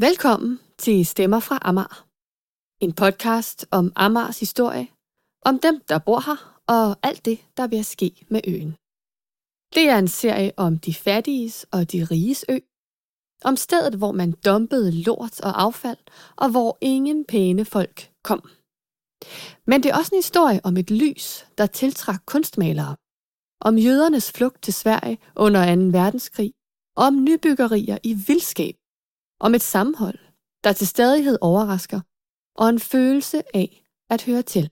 Velkommen til Stemmer fra Amager. En podcast om Amagers historie, om dem, der bor her, og alt det, der vil ske med øen. Det er en serie om de fattiges og de riges ø. Om stedet, hvor man dumpede lort og affald, og hvor ingen pæne folk kom. Men det er også en historie om et lys, der tiltrak kunstmalere. Om jødernes flugt til Sverige under 2. verdenskrig. Om nybyggerier i vildskab om et sammenhold, der til stadighed overrasker, og en følelse af at høre til.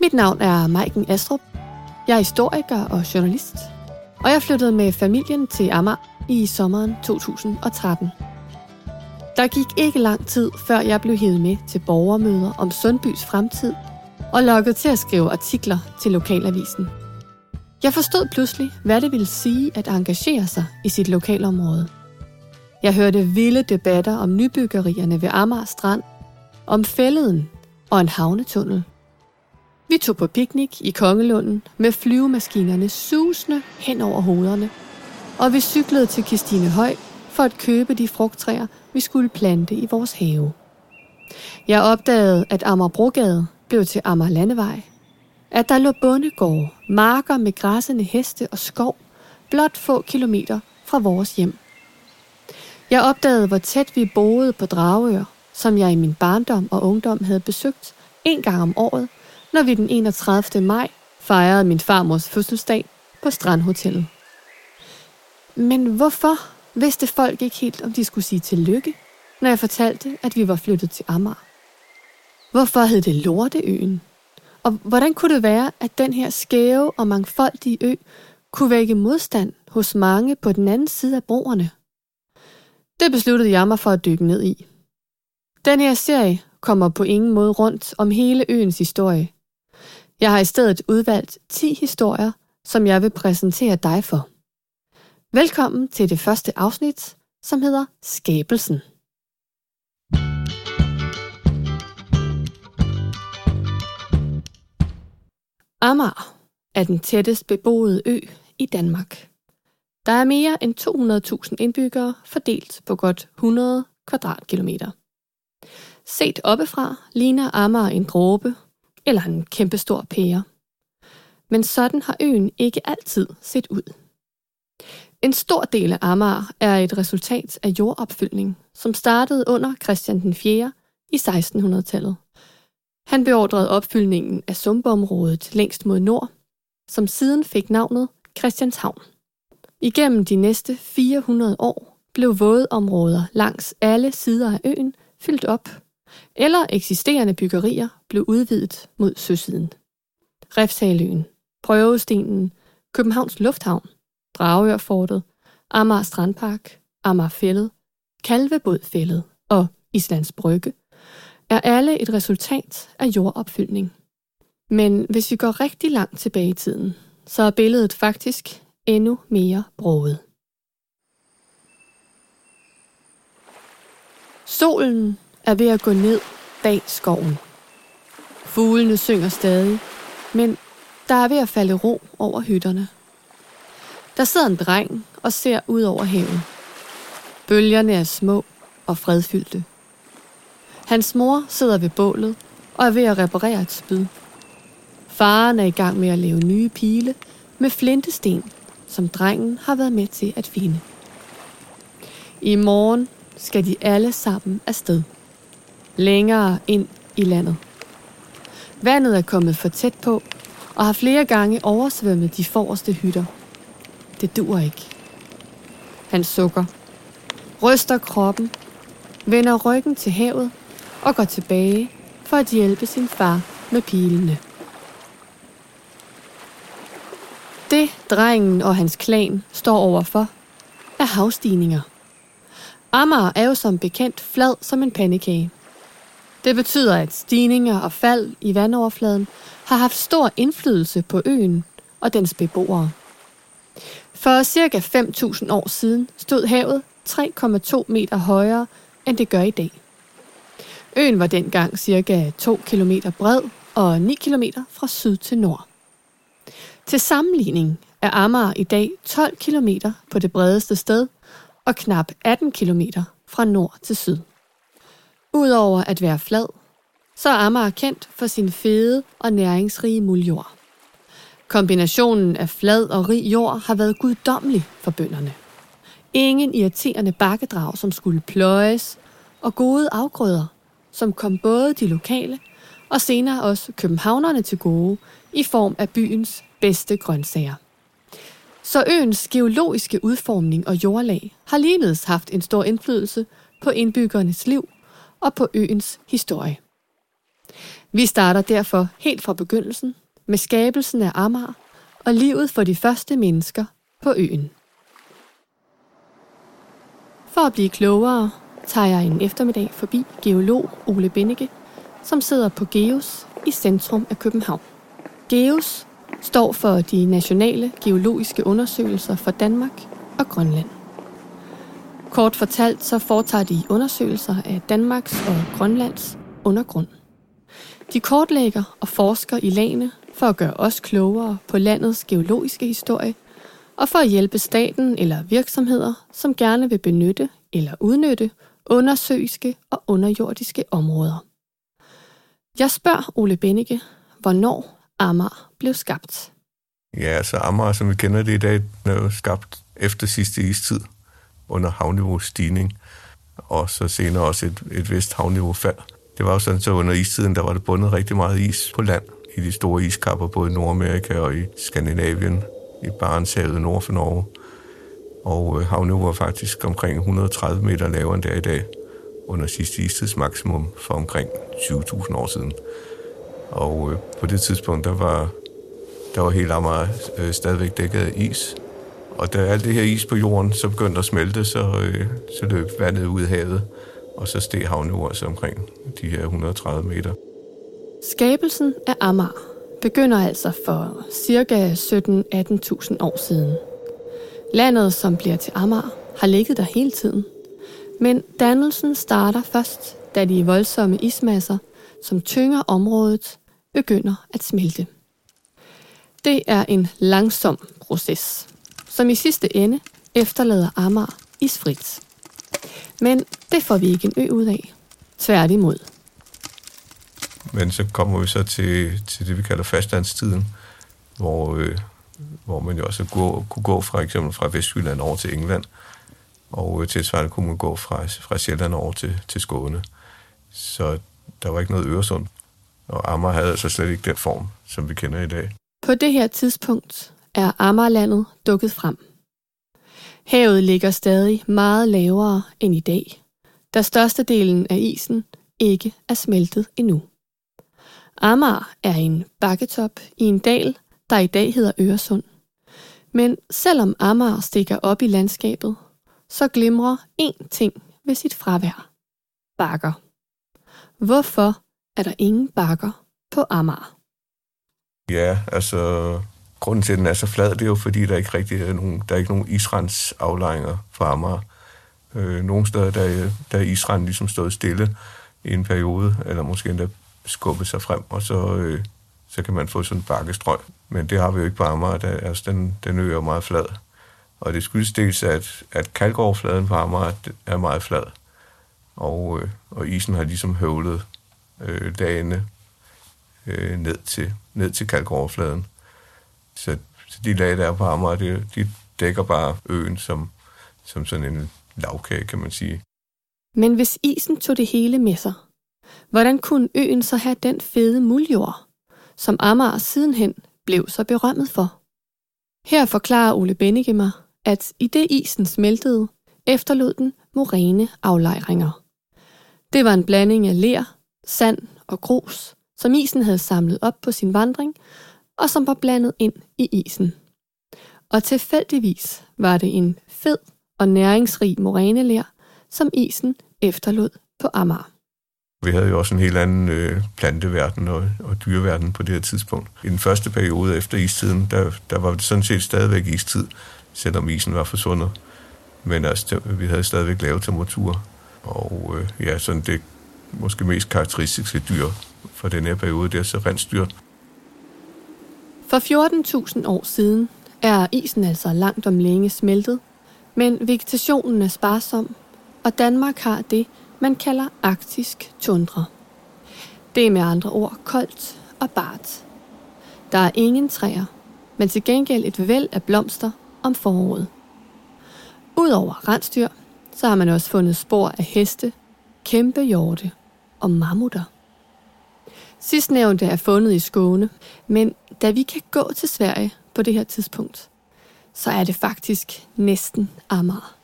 Mit navn er Maiken Astrup. Jeg er historiker og journalist og jeg flyttede med familien til Amager i sommeren 2013. Der gik ikke lang tid, før jeg blev hævet med til borgermøder om Sundbys fremtid og lukket til at skrive artikler til lokalavisen. Jeg forstod pludselig, hvad det ville sige at engagere sig i sit lokalområde. Jeg hørte vilde debatter om nybyggerierne ved Amager Strand, om fælleden og en havnetunnel – vi tog på piknik i Kongelunden med flyvemaskinerne susende hen over hovederne, og vi cyklede til Christine Høj for at købe de frugttræer, vi skulle plante i vores have. Jeg opdagede, at Amagerbrogade blev til Amager Landevej, at der lå bondegård, marker med græssende heste og skov, blot få kilometer fra vores hjem. Jeg opdagede, hvor tæt vi boede på Dragør, som jeg i min barndom og ungdom havde besøgt en gang om året – når vi den 31. maj fejrede min farmors fødselsdag på Strandhotellet. Men hvorfor vidste folk ikke helt, om de skulle sige tillykke, når jeg fortalte, at vi var flyttet til Amager? Hvorfor hed det Lorteøen? Og hvordan kunne det være, at den her skæve og mangfoldige ø kunne vække modstand hos mange på den anden side af broerne? Det besluttede jeg mig for at dykke ned i. Den her serie kommer på ingen måde rundt om hele øens historie, jeg har i stedet udvalgt 10 historier, som jeg vil præsentere dig for. Velkommen til det første afsnit, som hedder Skabelsen. Amager er den tættest beboede ø i Danmark. Der er mere end 200.000 indbyggere fordelt på godt 100 kvadratkilometer. Set oppefra ligner Amager en dråbe eller en kæmpestor pære. Men sådan har øen ikke altid set ud. En stor del af Amager er et resultat af jordopfyldning, som startede under Christian den 4. i 1600-tallet. Han beordrede opfyldningen af sumpområdet længst mod nord, som siden fik navnet Christianshavn. Igennem de næste 400 år blev vådområder langs alle sider af øen fyldt op eller eksisterende byggerier blev udvidet mod søsiden. Refshaløen, Prøvestenen, Københavns Lufthavn, Dragørfortet, Amager Strandpark, Amagerfællet, Kalvebodfællet og Islands Brygge er alle et resultat af jordopfyldning. Men hvis vi går rigtig langt tilbage i tiden, så er billedet faktisk endnu mere broget. Solen er ved at gå ned bag skoven. Fuglene synger stadig, men der er ved at falde ro over hytterne. Der sidder en dreng og ser ud over havet. Bølgerne er små og fredfyldte. Hans mor sidder ved bålet og er ved at reparere et spyd. Faren er i gang med at lave nye pile med flintesten, som drengen har været med til at finde. I morgen skal de alle sammen afsted længere ind i landet. Vandet er kommet for tæt på og har flere gange oversvømmet de forreste hytter. Det dur ikke. Han sukker, ryster kroppen, vender ryggen til havet og går tilbage for at hjælpe sin far med pilene. Det drengen og hans klan står overfor, er havstigninger. Amager er jo som bekendt flad som en pandekage. Det betyder, at stigninger og fald i vandoverfladen har haft stor indflydelse på øen og dens beboere. For ca. 5.000 år siden stod havet 3,2 meter højere, end det gør i dag. Øen var dengang ca. 2 km bred og 9 km fra syd til nord. Til sammenligning er Amager i dag 12 km på det bredeste sted og knap 18 km fra nord til syd. Udover at være flad, så er Amager kendt for sin fede og næringsrige muljord. Kombinationen af flad og rig jord har været guddommelig for bønderne. Ingen irriterende bakkedrag, som skulle pløjes, og gode afgrøder, som kom både de lokale og senere også københavnerne til gode i form af byens bedste grøntsager. Så øens geologiske udformning og jordlag har ligeledes haft en stor indflydelse på indbyggernes liv og på øens historie. Vi starter derfor helt fra begyndelsen med skabelsen af Amager og livet for de første mennesker på øen. For at blive klogere, tager jeg en eftermiddag forbi geolog Ole Benneke, som sidder på GEOS i centrum af København. GEOS står for de nationale geologiske undersøgelser for Danmark og Grønland. Kort fortalt så foretager de undersøgelser af Danmarks og Grønlands undergrund. De kortlægger og forsker i lagene for at gøre os klogere på landets geologiske historie og for at hjælpe staten eller virksomheder, som gerne vil benytte eller udnytte undersøiske og underjordiske områder. Jeg spørger Ole Bennike, hvornår Amager blev skabt. Ja, altså Amager, som vi kender det i dag, blev skabt efter sidste istid under havniveaustigning, og så senere også et, et vist havniveaufald. Det var jo sådan, så under istiden, der var det bundet rigtig meget is på land i de store iskapper, både i Nordamerika og i Skandinavien, i Barentshavet nord for Norge. Og øh, havniveauet var faktisk omkring 130 meter lavere end det er i dag, under sidste istidsmaksimum for omkring 20.000 år siden. Og øh, på det tidspunkt, der var, der var helt Amager øh, stadigvæk dækket af is. Og da alt det her is på jorden så begyndte at smelte, så, øh, så løb vandet ud i havet, og så steg havniveauet omkring de her 130 meter. Skabelsen af Amager begynder altså for ca. 17-18.000 år siden. Landet, som bliver til Amager, har ligget der hele tiden. Men dannelsen starter først, da de voldsomme ismasser, som tynger området, begynder at smelte. Det er en langsom proces, som i sidste ende efterlader Amager isfrit. Men det får vi ikke en ø ud af. Tværtimod. Men så kommer vi så til, til det, vi kalder fastlandstiden, hvor, øh, hvor man jo også gå, kunne gå fra eksempel fra Vestjylland over til England, og øh, tilsvarende kunne man gå fra, fra Sjælland over til, til Skåne. Så der var ikke noget Øresund, og Amager havde altså slet ikke den form, som vi kender i dag. På det her tidspunkt er Amagerlandet dukket frem. Havet ligger stadig meget lavere end i dag, da størstedelen af isen ikke er smeltet endnu. Amager er en bakketop i en dal, der i dag hedder Øresund. Men selvom Amager stikker op i landskabet, så glimrer én ting ved sit fravær. Bakker. Hvorfor er der ingen bakker på Amager? Ja, altså grunden til, at den er så flad, det er jo fordi, der ikke rigtig er nogen, der er ikke nogen israns aflejringer for Amager. Øh, nogle steder, der, der er Israel ligesom stået stille i en periode, eller måske endda skubbet sig frem, og så, øh, så kan man få sådan en bakkestrøg. Men det har vi jo ikke på Amager. Der, altså, den, den ø er meget flad. Og det skyldes dels, at, at kalkoverfladen på Amager er meget flad. Og, øh, og isen har ligesom høvlet øh, dagene øh, ned til, ned til kalkoverfladen. Så, så de lag, der er på Amager, de, de dækker bare øen som, som sådan en lavkage, kan man sige. Men hvis isen tog det hele med sig, hvordan kunne øen så have den fede muljord, som Amager sidenhen blev så berømmet for? Her forklarer Ole Bennike mig, at i det isen smeltede, efterlod den moræne aflejringer. Det var en blanding af ler, sand og grus, som isen havde samlet op på sin vandring, og som var blandet ind i isen. Og tilfældigvis var det en fed og næringsrig moræneler, som isen efterlod på Amager. Vi havde jo også en helt anden øh, planteverden og, og dyreverden på det her tidspunkt. I den første periode efter istiden, der, der var det sådan set stadigvæk istid, selvom isen var forsvundet. Men altså, vi havde stadigvæk lave temperaturer. Og øh, ja, sådan det måske mest karakteristiske dyr for den her periode, det er så rensdyr. For 14.000 år siden er isen altså langt om længe smeltet, men vegetationen er sparsom, og Danmark har det, man kalder arktisk tundra. Det er med andre ord koldt og bart. Der er ingen træer, men til gengæld et væld af blomster om foråret. Udover rensdyr, så har man også fundet spor af heste, kæmpe hjorte og mammutter. Sidstnævnte er fundet i Skåne, men da vi kan gå til Sverige på det her tidspunkt, så er det faktisk næsten Amager.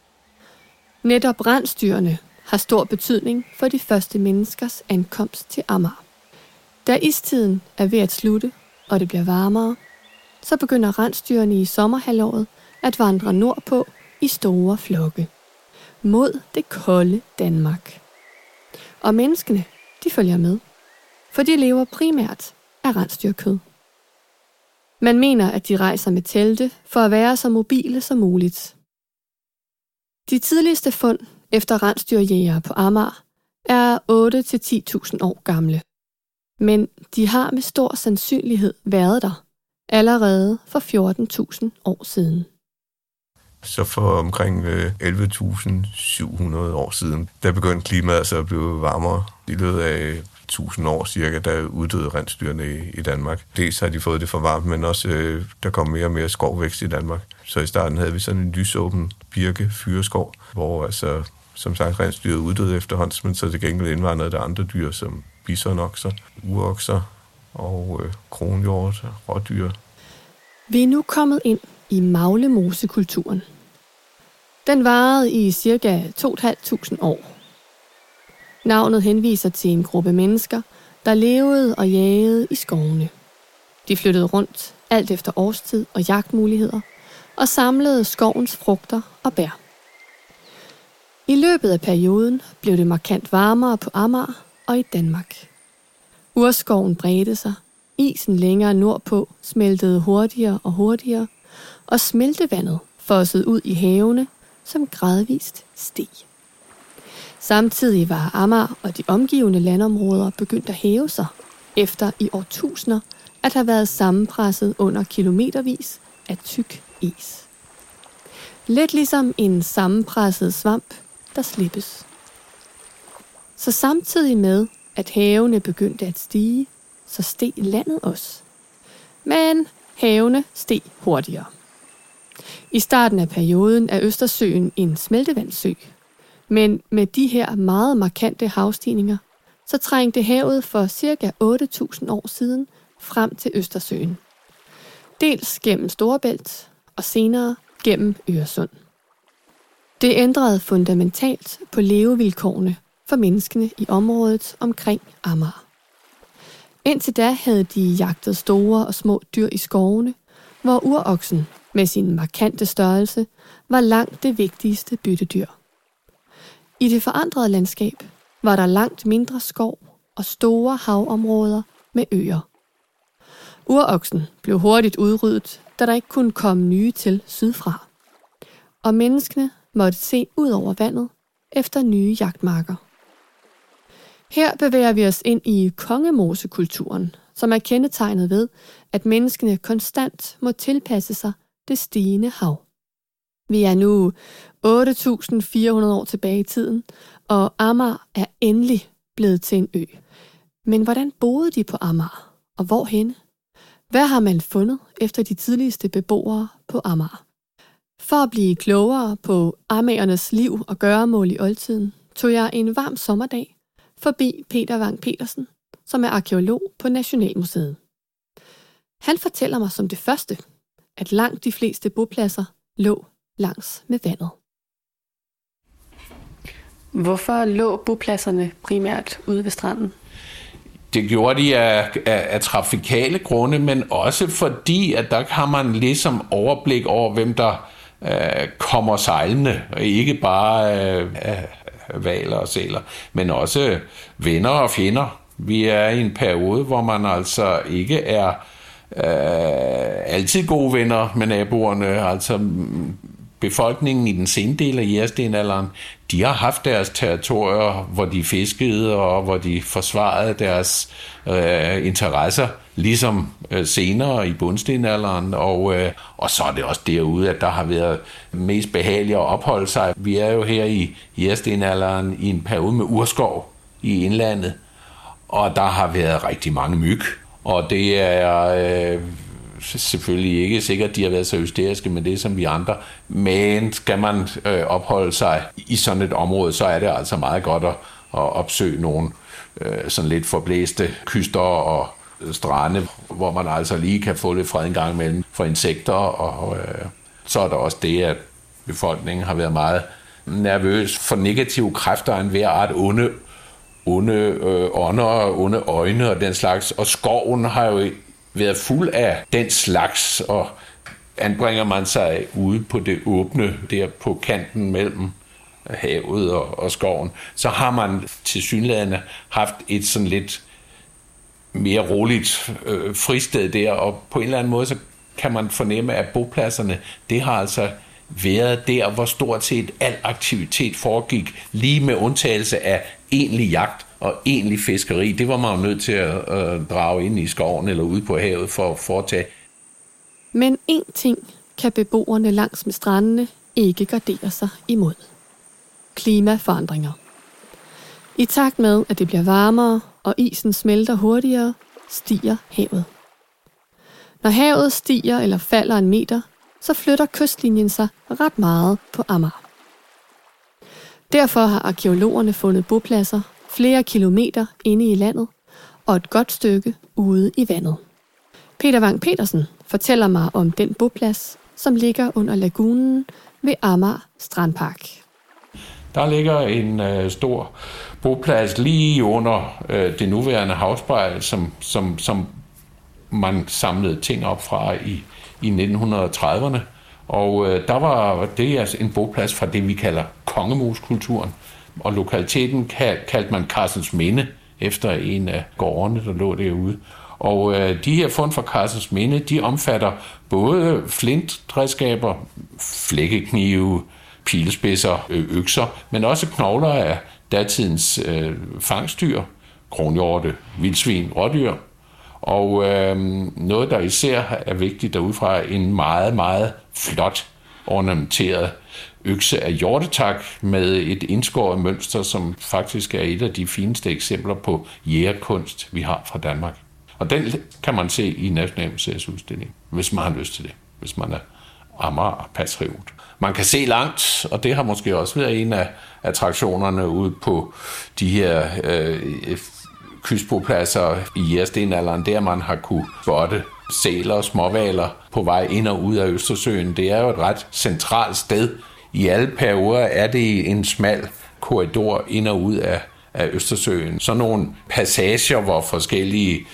Netop rensdyrene har stor betydning for de første menneskers ankomst til Amager. Da istiden er ved at slutte, og det bliver varmere, så begynder rensdyrene i sommerhalvåret at vandre nordpå i store flokke mod det kolde Danmark. Og menneskene, de følger med, for de lever primært af rensdyrkød. Man mener, at de rejser med telte for at være så mobile som muligt. De tidligste fund efter rensdyrjægere på Amager er 8-10.000 år gamle. Men de har med stor sandsynlighed været der allerede for 14.000 år siden. Så for omkring øh, 11.700 år siden, der begyndte klimaet altså at blive varmere. I løbet af 1000 år cirka, der uddøde rensdyrene i, i Danmark. Dels har de fået det for varmt, men også øh, der kom mere og mere skovvækst i Danmark. Så i starten havde vi sådan en lysåben birke fyreskov, hvor altså som sagt rensdyret uddøde efterhånden, men så til gengæld indvandrede der andre dyr, som bisonokser, urokser og øh, kronhjort, rådyr. Vi er nu kommet ind i Maglemosekulturen. Den varede i cirka 2.500 år. Navnet henviser til en gruppe mennesker, der levede og jagede i skovene. De flyttede rundt, alt efter årstid og jagtmuligheder, og samlede skovens frugter og bær. I løbet af perioden blev det markant varmere på Amager og i Danmark. Urskoven bredte sig, isen længere nordpå smeltede hurtigere og hurtigere, og smeltevandet fossede ud i havene, som gradvist steg. Samtidig var Amager og de omgivende landområder begyndt at hæve sig, efter i årtusinder at have været sammenpresset under kilometervis af tyk is. Lidt ligesom en sammenpresset svamp, der slippes. Så samtidig med, at havene begyndte at stige, så steg landet også. Men havene steg hurtigere. I starten af perioden er Østersøen en smeltevandssø, men med de her meget markante havstigninger, så trængte havet for ca. 8.000 år siden frem til Østersøen. Dels gennem Storebælt og senere gennem Øresund. Det ændrede fundamentalt på levevilkårene for menneskene i området omkring Amager. Indtil da havde de jagtet store og små dyr i skovene, hvor uroksen med sin markante størrelse var langt det vigtigste byttedyr. I det forandrede landskab var der langt mindre skov og store havområder med øer. Uroksen blev hurtigt udryddet, da der ikke kunne komme nye til sydfra. Og menneskene måtte se ud over vandet efter nye jagtmarker. Her bevæger vi os ind i kongemosekulturen, som er kendetegnet ved, at menneskene konstant må tilpasse sig det stigende hav. Vi er nu 8.400 år tilbage i tiden, og Amager er endelig blevet til en ø. Men hvordan boede de på Amager, og hvorhen? Hvad har man fundet efter de tidligste beboere på Amager? For at blive klogere på amagernes liv og gøremål i oldtiden, tog jeg en varm sommerdag forbi Peter Wang Petersen, som er arkeolog på Nationalmuseet. Han fortæller mig som det første, at langt de fleste bopladser lå langs med vandet. Hvorfor lå bopladserne primært ude ved stranden? Det gjorde de af, af, af trafikale grunde, men også fordi, at der har man ligesom overblik over, hvem der øh, kommer sejlende, og ikke bare øh, valer og sæler, men også venner og fjender. Vi er i en periode, hvor man altså ikke er øh, altid gode venner med naboerne. Altså befolkningen i den sene del af jægerstenalderen, de har haft deres territorier, hvor de fiskede og hvor de forsvarede deres øh, interesser, ligesom øh, senere i bundstenalderen. Og, øh, og så er det også derude, at der har været mest behageligt at opholde sig. Vi er jo her i jægerstenalderen i en periode med urskov i indlandet, og der har været rigtig mange myg. Og det er... Øh, selvfølgelig ikke sikkert, de har været så hysteriske med det som vi andre, men skal man øh, opholde sig i sådan et område, så er det altså meget godt at, at opsøge nogle øh, sådan lidt forblæste kyster og øh, strande, hvor man altså lige kan få lidt fred en gang imellem for insekter, og øh, så er der også det, at befolkningen har været meget nervøs for negative kræfter af enhver art, onde, onde øh, ånder, onde øjne og den slags, og skoven har jo været fuld af den slags, og anbringer man sig ude på det åbne, der på kanten mellem havet og, og skoven, så har man til synlædende haft et sådan lidt mere roligt øh, fristed der, og på en eller anden måde, så kan man fornemme, at bopladserne, det har altså været der, hvor stort set al aktivitet foregik, lige med undtagelse af egentlig jagt og egentlig fiskeri, det var man jo nødt til at øh, drage ind i skoven eller ude på havet for at foretage. Men én ting kan beboerne langs med strandene ikke gardere sig imod. Klimaforandringer. I takt med, at det bliver varmere og isen smelter hurtigere, stiger havet. Når havet stiger eller falder en meter, så flytter kystlinjen sig ret meget på Amager. Derfor har arkeologerne fundet bopladser flere kilometer inde i landet og et godt stykke ude i vandet. Peter Wang Petersen fortæller mig om den boplads, som ligger under lagunen ved Amager Strandpark. Der ligger en øh, stor boplads lige under øh, det nuværende havspejl, som, som, som man samlede ting op fra i, i 1930'erne. Og øh, der var det altså en boplads fra det, vi kalder kongemuskulturen og lokaliteten kaldte man Carstens Minde, efter en af gårdene, der lå derude. Og øh, de her fund fra Carstens Minde, de omfatter både flintredskaber, flækkeknive, pilespidser, økser, men også knogler af datidens øh, fangstyr, kronhjorte, vildsvin, rådyr. Og øh, noget, der især er vigtigt derudfra, en meget, meget flot ornamenteret økse af hjortetak med et indskåret mønster, som faktisk er et af de fineste eksempler på jægerkunst, vi har fra Danmark. Og den kan man se i Nationalmuseets udstilling, hvis man har lyst til det, hvis man er Amager patriot. Man kan se langt, og det har måske også været en af attraktionerne ude på de her øh, kystbopladser i jægerstenalderen, der man har kunne spotte sæler og småvaler på vej ind og ud af Østersøen. Det er jo et ret centralt sted i alle perioder er det en smal korridor ind og ud af, af Østersøen. Så nogle passager, hvor forskellige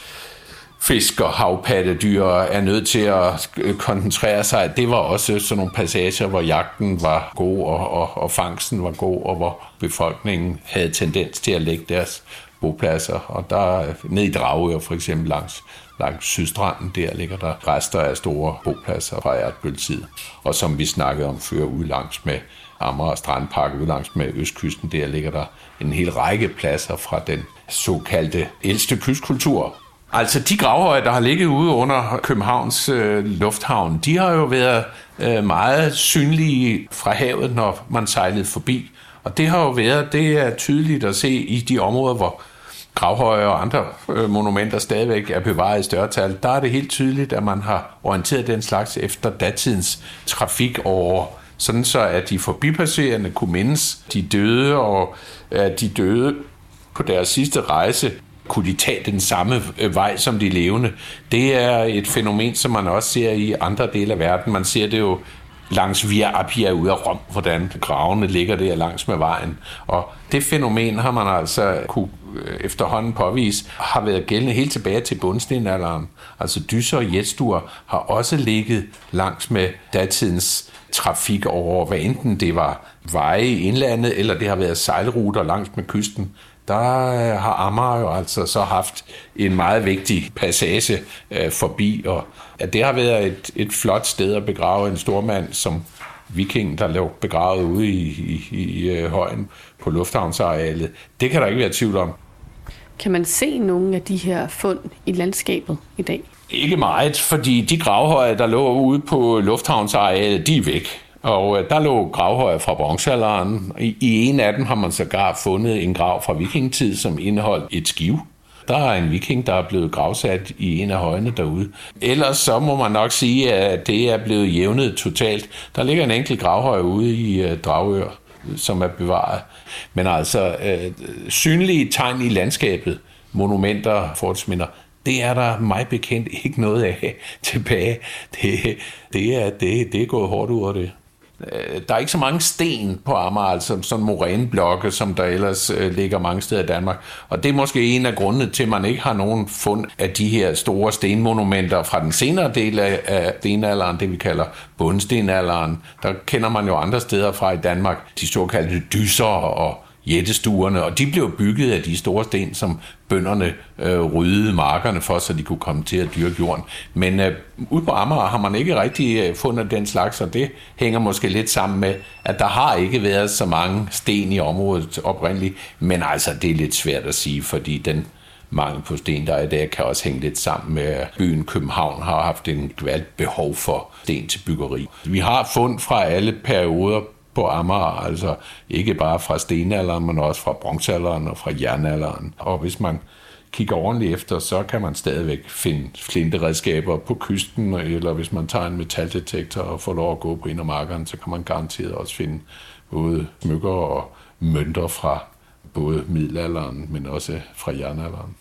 fisk og havpattedyr er nødt til at koncentrere sig. Det var også sådan nogle passager, hvor jagten var god, og, og, og fangsten var god, og hvor befolkningen havde tendens til at lægge deres bopladser. Og der ned i Dragør for eksempel langs langs sydstranden, der ligger der rester af store bopladser fra Erdbøltid. Og som vi snakkede om før, ud langs med Amager Strandpark, ud langs med Østkysten, der ligger der en hel række pladser fra den såkaldte ældste kystkultur. Altså de gravhøje, der har ligget ude under Københavns øh, lufthavn, de har jo været øh, meget synlige fra havet, når man sejlede forbi. Og det har jo været, det er tydeligt at se i de områder, hvor gravhøje og andre øh, monumenter stadigvæk er bevaret i større tal, der er det helt tydeligt, at man har orienteret den slags efter datidens trafik over sådan så at de forbipasserende kunne mindes de døde, og at de døde på deres sidste rejse kunne de tage den samme øh, vej som de levende. Det er et fænomen, som man også ser i andre dele af verden. Man ser det jo langs Via Appia ude af Rom, hvordan gravene ligger der langs med vejen. Og det fænomen har man altså kunne øh, efterhånden påvise, har været gældende helt tilbage til bundstenalderen. Altså dyser og jetstuer har også ligget langs med datidens trafik over, hvad enten det var veje i indlandet, eller det har været sejlruter langs med kysten der øh, har Amager jo altså så haft en meget vigtig passage øh, forbi, og at det har været et, et flot sted at begrave en stormand som viking, der lå begravet ude i, i, i, i øh, højen på lufthavnsarealet. Det kan der ikke være tvivl om. Kan man se nogle af de her fund i landskabet i dag? Ikke meget, fordi de gravhøje, der lå ude på lufthavnsarealet, de er væk. Og øh, der lå gravhøje fra bronzealderen. I, I en af dem har man sågar fundet en grav fra vikingetid, som indeholdt et skiv. Der er en viking, der er blevet gravsat i en af højene derude. Ellers så må man nok sige, at det er blevet jævnet totalt. Der ligger en enkelt gravhøj ude i øh, Dragør, som er bevaret. Men altså, øh, synlige tegn i landskabet, monumenter, fortsminder, det er der mig bekendt ikke noget af tilbage. Det, det, er, det, det er gået hårdt ud over det. Øh, der er ikke så mange sten på Amager, altså sådan moræneblokke, som der ellers øh, ligger mange steder i Danmark. Og det er måske en af grundene til, at man ikke har nogen fund af de her store stenmonumenter fra den senere del af, af stenalderen, det vi kalder bundstenalderen. Der kender man jo andre steder fra i Danmark, de såkaldte dyser og jættestuerne, og de blev bygget af de store sten, som bønderne øh, ryddede markerne for, så de kunne komme til at dyrke jorden. Men øh, ude på Amager har man ikke rigtig øh, fundet den slags, og det hænger måske lidt sammen med, at der har ikke været så mange sten i området oprindeligt, men altså det er lidt svært at sige, fordi den mangel på sten, der er i dag, kan også hænge lidt sammen med, at byen København har haft en valgt behov for sten til byggeri. Vi har fund fra alle perioder på Amager, altså ikke bare fra stenalderen, men også fra bronzealderen og fra jernalderen. Og hvis man kigger ordentligt efter, så kan man stadigvæk finde flinteredskaber på kysten, eller hvis man tager en metaldetektor og får lov at gå på en så kan man garanteret også finde både smykker og mønter fra både middelalderen, men også fra jernalderen.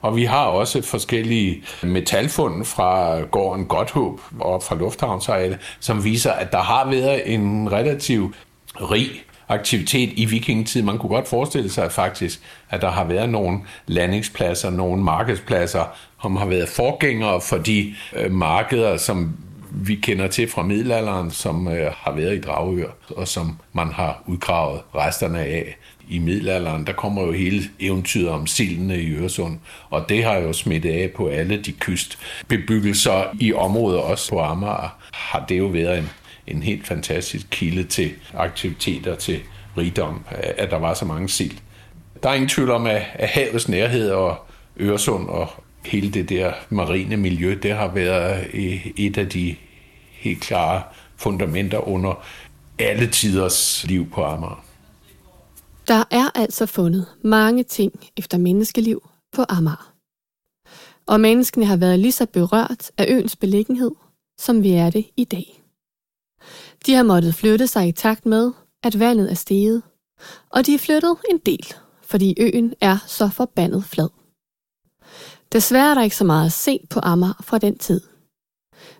Og vi har også forskellige metalfund fra gården Godthåb og fra Lufthavnsarealet, som viser, at der har været en relativ rig aktivitet i vikingetid. Man kunne godt forestille sig faktisk, at der har været nogle landingspladser, nogle markedspladser, som har været forgængere for de øh, markeder, som vi kender til fra middelalderen, som øh, har været i Dragør, og som man har udgravet resterne af i middelalderen, der kommer jo hele eventyret om sildene i Øresund, og det har jo smittet af på alle de kystbebyggelser i området, også på Amager, har det jo været en, en helt fantastisk kilde til aktiviteter, til rigdom, at der var så mange sild. Der er ingen tvivl om, at, at havets nærhed og Øresund og hele det der marine miljø, det har været øh, et af de helt klare fundamenter under alle tiders liv på Amager. Der er altså fundet mange ting efter menneskeliv på Amager. Og menneskene har været lige så berørt af øens beliggenhed, som vi er det i dag. De har måttet flytte sig i takt med, at vandet er steget, og de er flyttet en del, fordi øen er så forbandet flad. Desværre er der ikke så meget at se på Amager fra den tid.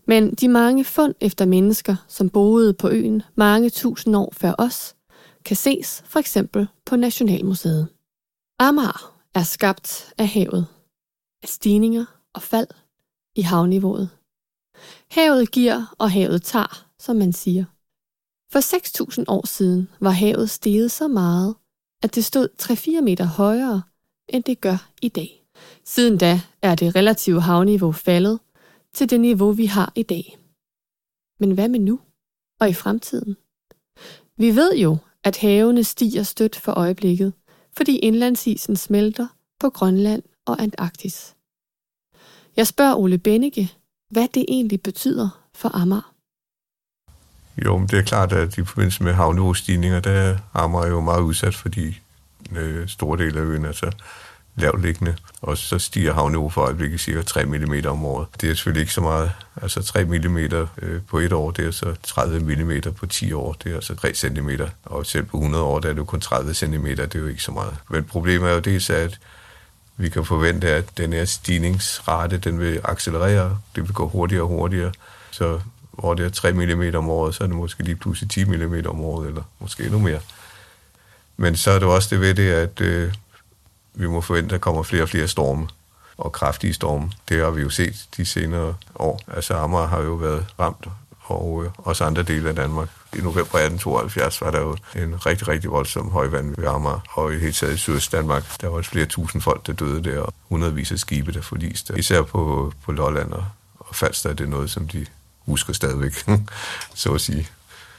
Men de mange fund efter mennesker, som boede på øen mange tusind år før os, kan ses for eksempel på Nationalmuseet. Amager er skabt af havet, af stigninger og fald i havniveauet. Havet giver, og havet tager, som man siger. For 6.000 år siden var havet steget så meget, at det stod 3-4 meter højere, end det gør i dag. Siden da er det relative havniveau faldet til det niveau, vi har i dag. Men hvad med nu og i fremtiden? Vi ved jo, at havene stiger stødt for øjeblikket, fordi indlandsisen smelter på Grønland og Antarktis. Jeg spørger Ole Bennike, hvad det egentlig betyder for Amager. Jo, men det er klart, at i forbindelse med havniveaustigninger, der er Amager jo meget udsat, fordi øh, store dele af øen er så lavliggende, og så stiger havniveau for øjeblikket cirka 3 mm om året. Det er selvfølgelig ikke så meget. Altså 3 mm øh, på et år, det er så 30 mm på 10 år, det er altså 3 cm. Og selv på 100 år, der er det jo kun 30 cm, det er jo ikke så meget. Men problemet er jo det, at vi kan forvente, at den her stigningsrate, den vil accelerere, det vil gå hurtigere og hurtigere. Så hvor det er 3 mm om året, så er det måske lige pludselig 10 mm om året, eller måske endnu mere. Men så er det også det ved det, at øh, vi må forvente, at der kommer flere og flere storme og kraftige storme. Det har vi jo set de senere år. Altså Amager har jo været ramt og øh, også andre dele af Danmark. I november 1872 var der jo en rigtig, rigtig voldsom højvand ved Amager, og i hele taget i Sydøst Danmark, der var flere tusind folk, der døde der, og hundredvis af skibe, der forliste. Især på, på Lolland og, og Falster, det noget, som de husker stadigvæk, så at sige.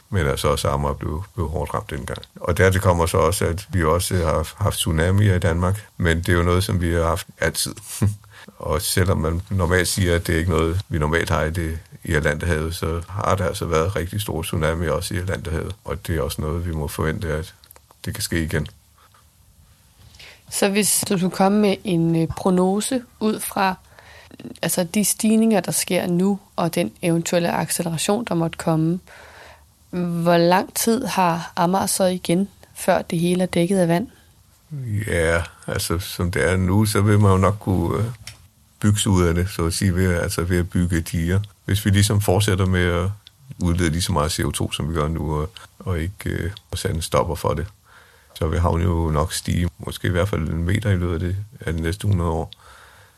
Men altså også Amager blev, blev hårdt ramt dengang. Og der kommer så også, at vi også har haft tsunamier i Danmark, men det er jo noget, som vi har haft altid. og selvom man normalt siger, at det er ikke noget, vi normalt har i, det, i Atlanterhavet, så har der altså været rigtig store tsunami også i Atlanterhavet. Og det er også noget, vi må forvente, at det kan ske igen. Så hvis du skulle komme med en øh, prognose ud fra altså de stigninger, der sker nu, og den eventuelle acceleration, der måtte komme, hvor lang tid har Amager så igen, før det hele er dækket af vand? Ja, altså som det er nu, så vil man jo nok kunne øh, bygge sig ud af det, så at sige, ved, altså ved at bygge diger. Hvis vi ligesom fortsætter med at udlede lige så meget CO2, som vi gør nu, og, og ikke øh, sætte en stopper for det, så vil havnen jo nok stige, måske i hvert fald en meter i løbet af, det, af de næste 100 år.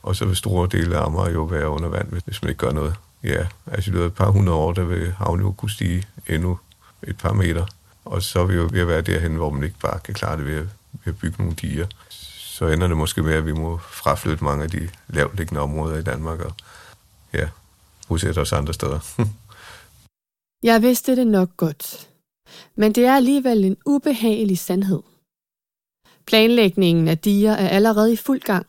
Og så vil store dele af Amager jo være under vand, hvis man ikke gør noget. Ja, altså i løbet af et par hundrede år, der vil havnen jo kunne stige endnu et par meter. Og så er vi jo ved at være derhen, hvor man ikke bare kan klare det ved at, ved at bygge nogle diger. Så ender det måske med, at vi må fraflytte mange af de lavliggende områder i Danmark og ja, bosætte os andre steder. Jeg vidste det nok godt. Men det er alligevel en ubehagelig sandhed. Planlægningen af diger er allerede i fuld gang.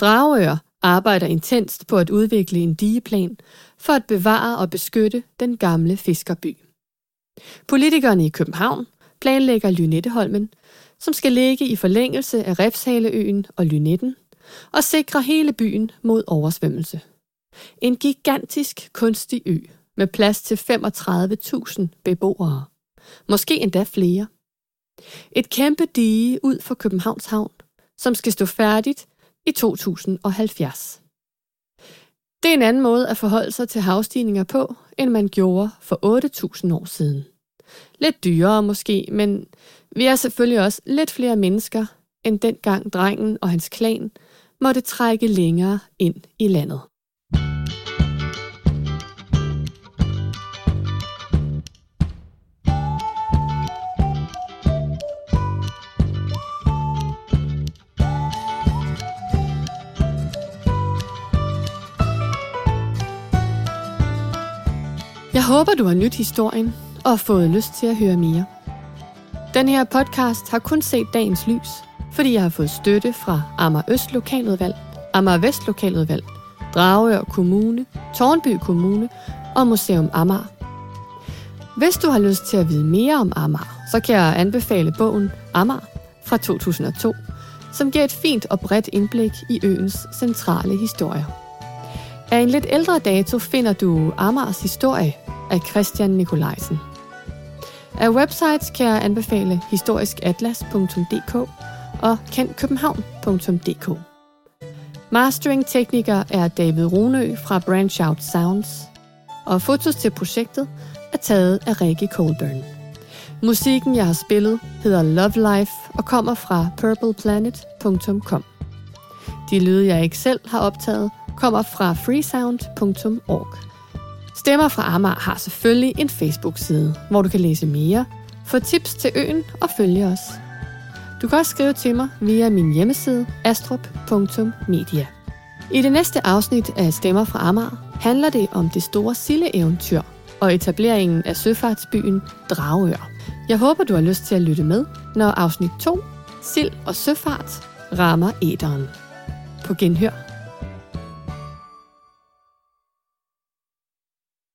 Dragør arbejder intenst på at udvikle en digeplan for at bevare og beskytte den gamle fiskerby. Politikerne i København planlægger Lynetteholmen, som skal ligge i forlængelse af Refshaleøen og Lynetten og sikre hele byen mod oversvømmelse. En gigantisk kunstig ø med plads til 35.000 beboere. Måske endda flere. Et kæmpe dige ud for Københavns Havn, som skal stå færdigt i 2070. Det er en anden måde at forholde sig til havstigninger på, end man gjorde for 8.000 år siden. Lidt dyrere måske, men vi er selvfølgelig også lidt flere mennesker, end dengang drengen og hans klan måtte trække længere ind i landet. Håber, du har nyt historien og fået lyst til at høre mere. Den her podcast har kun set dagens lys, fordi jeg har fået støtte fra Amager Øst Lokaludvalg, Amager Vest Lokaludvalg, Dragør Kommune, Tornby Kommune og Museum Amager. Hvis du har lyst til at vide mere om Amager, så kan jeg anbefale bogen Amager fra 2002, som giver et fint og bredt indblik i øens centrale historie. Af en lidt ældre dato finder du Amars historie af Christian Nikolajsen. Af websites kan jeg anbefale historiskatlas.dk og kendkøbenhavn.dk. Mastering-tekniker er David Runø fra Branch Out Sounds, og fotos til projektet er taget af Rikke Colburn. Musikken, jeg har spillet, hedder Love Life og kommer fra purpleplanet.com. De lyde, jeg ikke selv har optaget, kommer fra freesound.org. Stemmer fra Amager har selvfølgelig en Facebook-side, hvor du kan læse mere, få tips til øen og følge os. Du kan også skrive til mig via min hjemmeside astrup.media. I det næste afsnit af Stemmer fra Amager handler det om det store silleeventyr og etableringen af søfartsbyen Dragør. Jeg håber, du har lyst til at lytte med, når afsnit 2, Sild og Søfart, rammer æderen. På genhør.